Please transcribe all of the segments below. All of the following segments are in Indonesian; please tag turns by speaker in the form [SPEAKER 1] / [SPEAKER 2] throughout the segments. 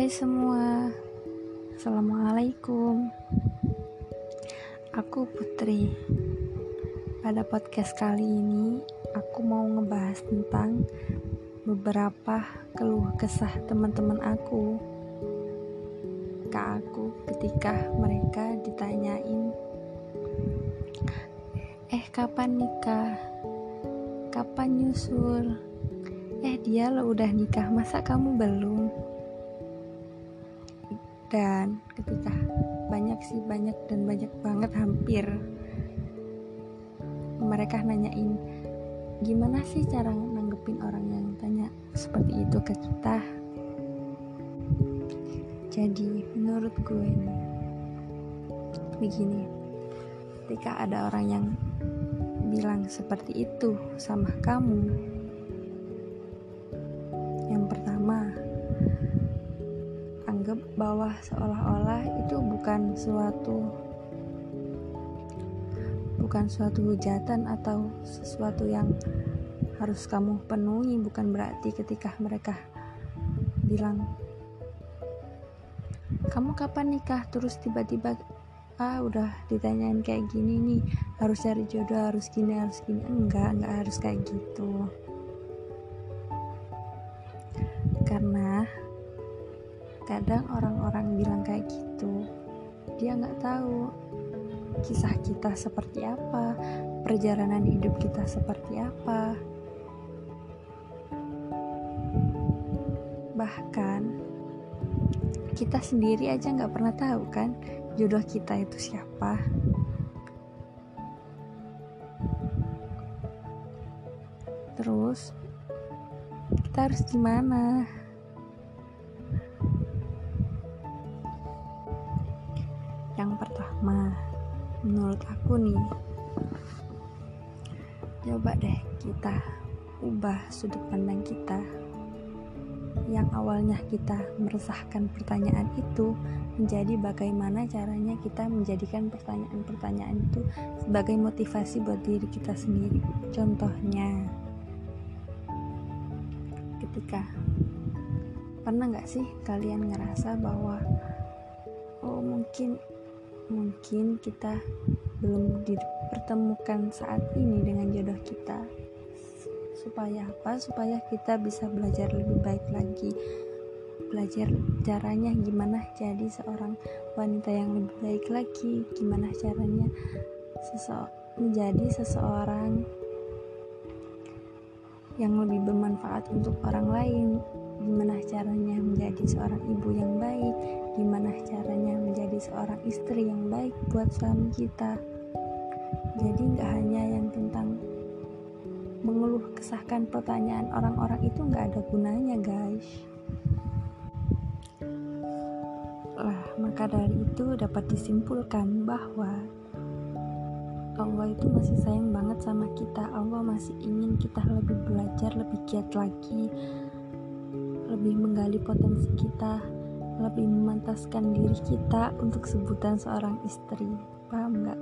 [SPEAKER 1] Hai semua, Assalamualaikum Aku Putri Pada podcast kali ini Aku mau ngebahas tentang Beberapa keluh kesah teman-teman aku Ke aku ketika mereka ditanyain Eh kapan nikah? Kapan nyusul? Eh dia lo udah nikah masa kamu belum? Dan ketika banyak sih banyak dan banyak banget hampir. Mereka nanyain gimana sih cara nanggepin orang yang tanya seperti itu ke kita? Jadi menurut gue ini begini. Ketika ada orang yang bilang seperti itu sama kamu menganggap bahwa seolah-olah itu bukan suatu bukan suatu hujatan atau sesuatu yang harus kamu penuhi bukan berarti ketika mereka bilang kamu kapan nikah? Terus tiba-tiba ah udah ditanyain kayak gini nih harus cari jodoh harus gini harus gini. Enggak enggak harus kayak gitu kadang orang-orang bilang kayak gitu. Dia nggak tahu kisah kita seperti apa perjalanan hidup kita seperti apa. Bahkan kita sendiri aja nggak pernah tahu kan jodoh kita itu siapa. Terus kita harus gimana Yang pertama, menurut aku nih, coba deh kita ubah sudut pandang kita. Yang awalnya kita meresahkan pertanyaan itu menjadi bagaimana caranya kita menjadikan pertanyaan-pertanyaan itu sebagai motivasi buat diri kita sendiri. Contohnya, ketika pernah nggak sih kalian ngerasa bahwa oh mungkin mungkin kita belum dipertemukan saat ini dengan jodoh kita. Supaya apa? Supaya kita bisa belajar lebih baik lagi. Belajar caranya gimana jadi seorang wanita yang lebih baik lagi. Gimana caranya sese menjadi seseorang yang lebih bermanfaat untuk orang lain. Gimana caranya menjadi seorang ibu yang baik? Gimana caranya seorang istri yang baik buat suami kita. Jadi nggak hanya yang tentang mengeluh kesahkan pertanyaan orang-orang itu nggak ada gunanya guys. Lah maka dari itu dapat disimpulkan bahwa Allah itu masih sayang banget sama kita. Allah masih ingin kita lebih belajar lebih giat lagi lebih menggali potensi kita lebih memantaskan diri kita untuk sebutan seorang istri. Paham nggak?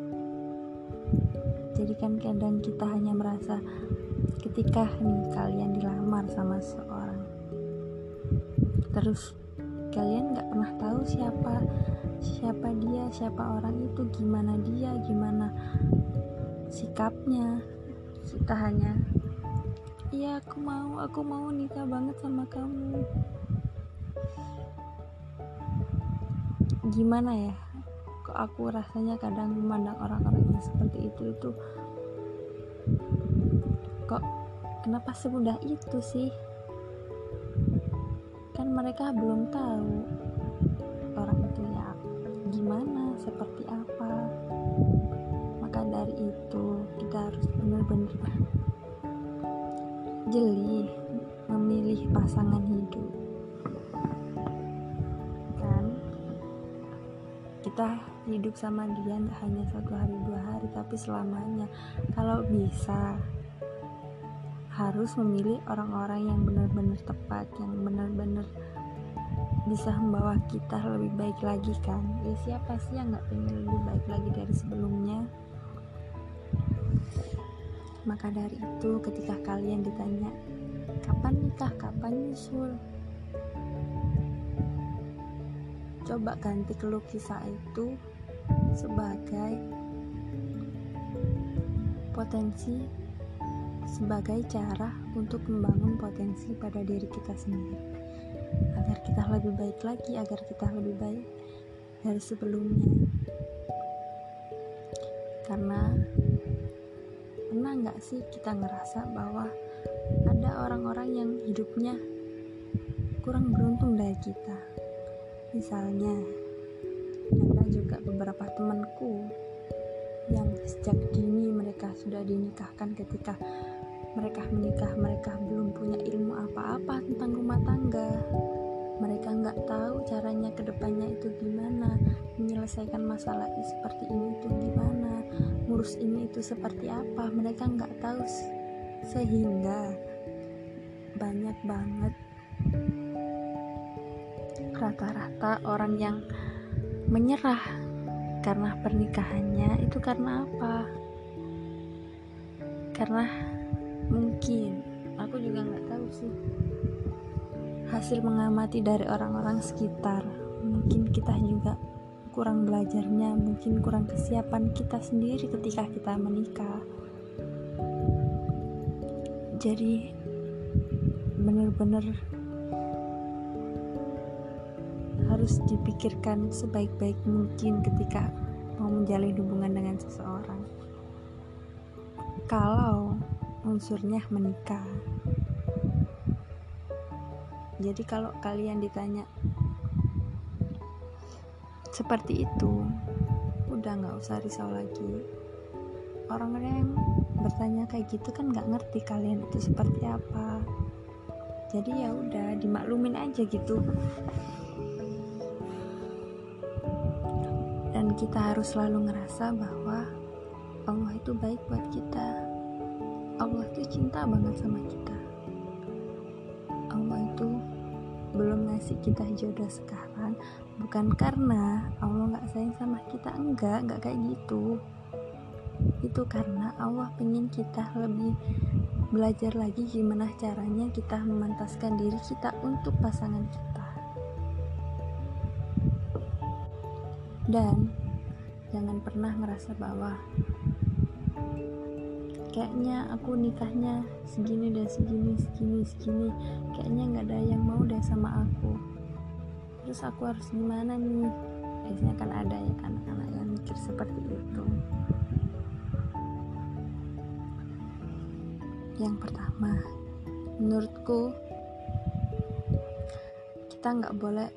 [SPEAKER 1] Jadi kan kadang kita hanya merasa ketika nih kalian dilamar sama seorang. Terus kalian nggak pernah tahu siapa siapa dia siapa orang itu gimana dia gimana sikapnya. Kita hanya iya aku mau aku mau nikah banget sama kamu gimana ya? Kok aku rasanya kadang memandang orang-orang yang seperti itu itu kok kenapa semudah itu sih? Kan mereka belum tahu orang itu ya gimana seperti apa. Maka dari itu kita harus benar-benar jeli memilih pasangan hidup kita hidup sama dia nggak hanya satu hari dua hari tapi selamanya. Kalau bisa harus memilih orang-orang yang benar-benar tepat yang benar-benar bisa membawa kita lebih baik lagi kan? Ya siapa sih yang nggak pengen lebih baik lagi dari sebelumnya? Maka dari itu ketika kalian ditanya kapan nikah kapan nyusul coba ganti keluh kisah itu sebagai potensi sebagai cara untuk membangun potensi pada diri kita sendiri. Agar kita lebih baik lagi agar kita lebih baik dari sebelumnya. Karena pernah nggak sih kita ngerasa bahwa ada orang-orang yang hidupnya kurang beruntung dari kita misalnya ada juga beberapa temanku yang sejak dini mereka sudah dinikahkan ketika mereka menikah. Mereka belum punya ilmu apa-apa tentang rumah tangga. Mereka nggak tahu caranya ke depannya itu gimana menyelesaikan masalah seperti ini itu gimana ngurus ini itu seperti apa. Mereka nggak tahu sehingga banyak banget rata-rata orang yang menyerah karena pernikahannya itu karena apa? Karena mungkin aku juga nggak tahu sih hasil mengamati dari orang-orang sekitar. Mungkin kita juga kurang belajarnya mungkin kurang kesiapan kita sendiri ketika kita menikah. Jadi benar-benar harus dipikirkan sebaik-baik mungkin ketika mau menjalin hubungan dengan seseorang. Kalau unsurnya menikah. Jadi kalau kalian ditanya seperti itu udah nggak usah risau lagi. Orang-orang yang bertanya kayak gitu kan nggak ngerti kalian itu seperti apa. Jadi ya udah dimaklumin aja gitu kita harus selalu ngerasa bahwa Allah itu baik buat kita. Allah itu cinta banget sama kita. Allah itu belum ngasih kita jodoh sekarang bukan karena Allah nggak sayang sama kita enggak nggak kayak gitu. Itu karena Allah pengen kita lebih belajar lagi gimana caranya kita memantaskan diri kita untuk pasangan kita. Dan jangan pernah ngerasa bahwa kayaknya aku nikahnya segini dan segini segini segini. Kayaknya nggak ada yang mau deh sama aku. Terus aku harus gimana nih? Biasanya kan ada ya anak-anak yang mikir seperti itu. Yang pertama menurutku kita nggak boleh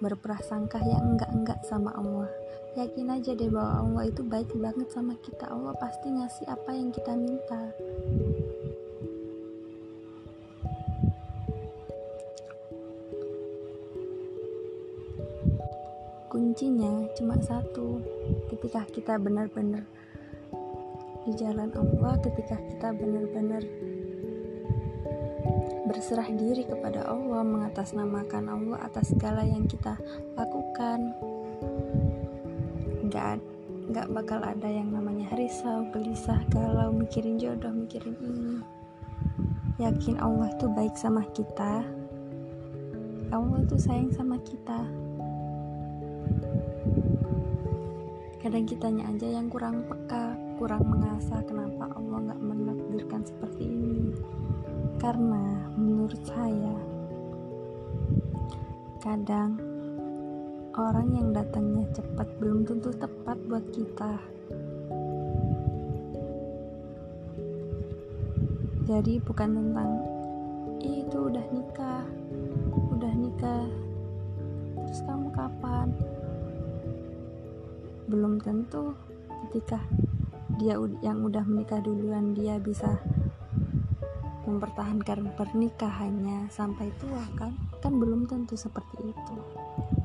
[SPEAKER 1] berprasangka yang enggak-enggak sama Allah yakin aja deh bahwa Allah itu baik banget sama kita. Allah pasti ngasih apa yang kita minta. Kuncinya cuma satu ketika kita benar-benar di jalan Allah ketika kita benar-benar berserah diri kepada Allah mengatasnamakan Allah atas segala yang kita lakukan nggak nggak bakal ada yang namanya risau gelisah galau mikirin jodoh mikirin ini. Yakin Allah tuh baik sama kita. Allah tuh sayang sama kita. Kadang kitanya aja yang kurang peka kurang mengasah kenapa Allah nggak menakdirkan seperti ini. Karena menurut saya kadang orang yang datangnya cepat belum tentu tepat buat kita. Jadi bukan tentang itu udah nikah, udah nikah, terus kamu kapan? Belum tentu ketika dia yang udah menikah duluan dia bisa mempertahankan pernikahannya sampai tua kan kan belum tentu seperti itu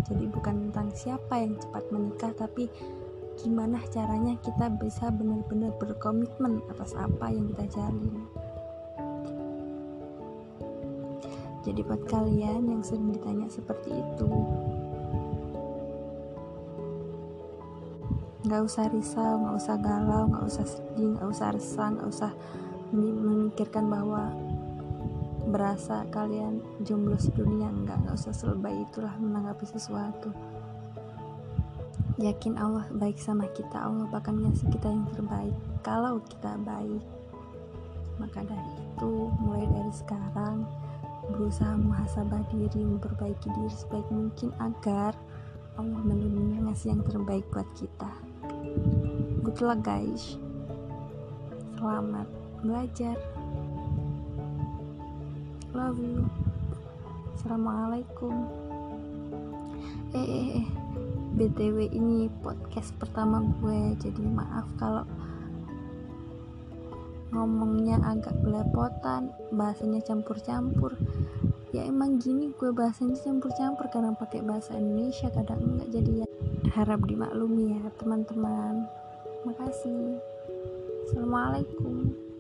[SPEAKER 1] jadi bukan tentang siapa yang cepat menikah tapi gimana caranya kita bisa benar-benar berkomitmen atas apa yang kita jalin. Jadi buat kalian yang sering ditanya seperti itu nggak usah risau nggak usah galau nggak usah sedih nggak usah resah nggak usah memikirkan bahwa berasa kalian jomblo sedunia? Enggak nggak usah selebay itulah menanggapi sesuatu. Yakin Allah baik sama kita. Allah bahkan ngasih kita yang terbaik. Kalau kita baik maka dari itu mulai dari sekarang berusaha muhasabah diri memperbaiki diri sebaik mungkin agar Allah benar-benar ngasih yang terbaik buat kita. Good luck guys. Selamat belajar love you. Assalamualaikum. Eh eh eh. Btw ini podcast pertama gue jadi maaf kalau ngomongnya agak belepotan bahasanya campur-campur. Ya emang gini gue bahasanya campur-campur karena pakai bahasa Indonesia kadang enggak jadi ya harap dimaklumi ya teman-teman. Makasih. Assalamualaikum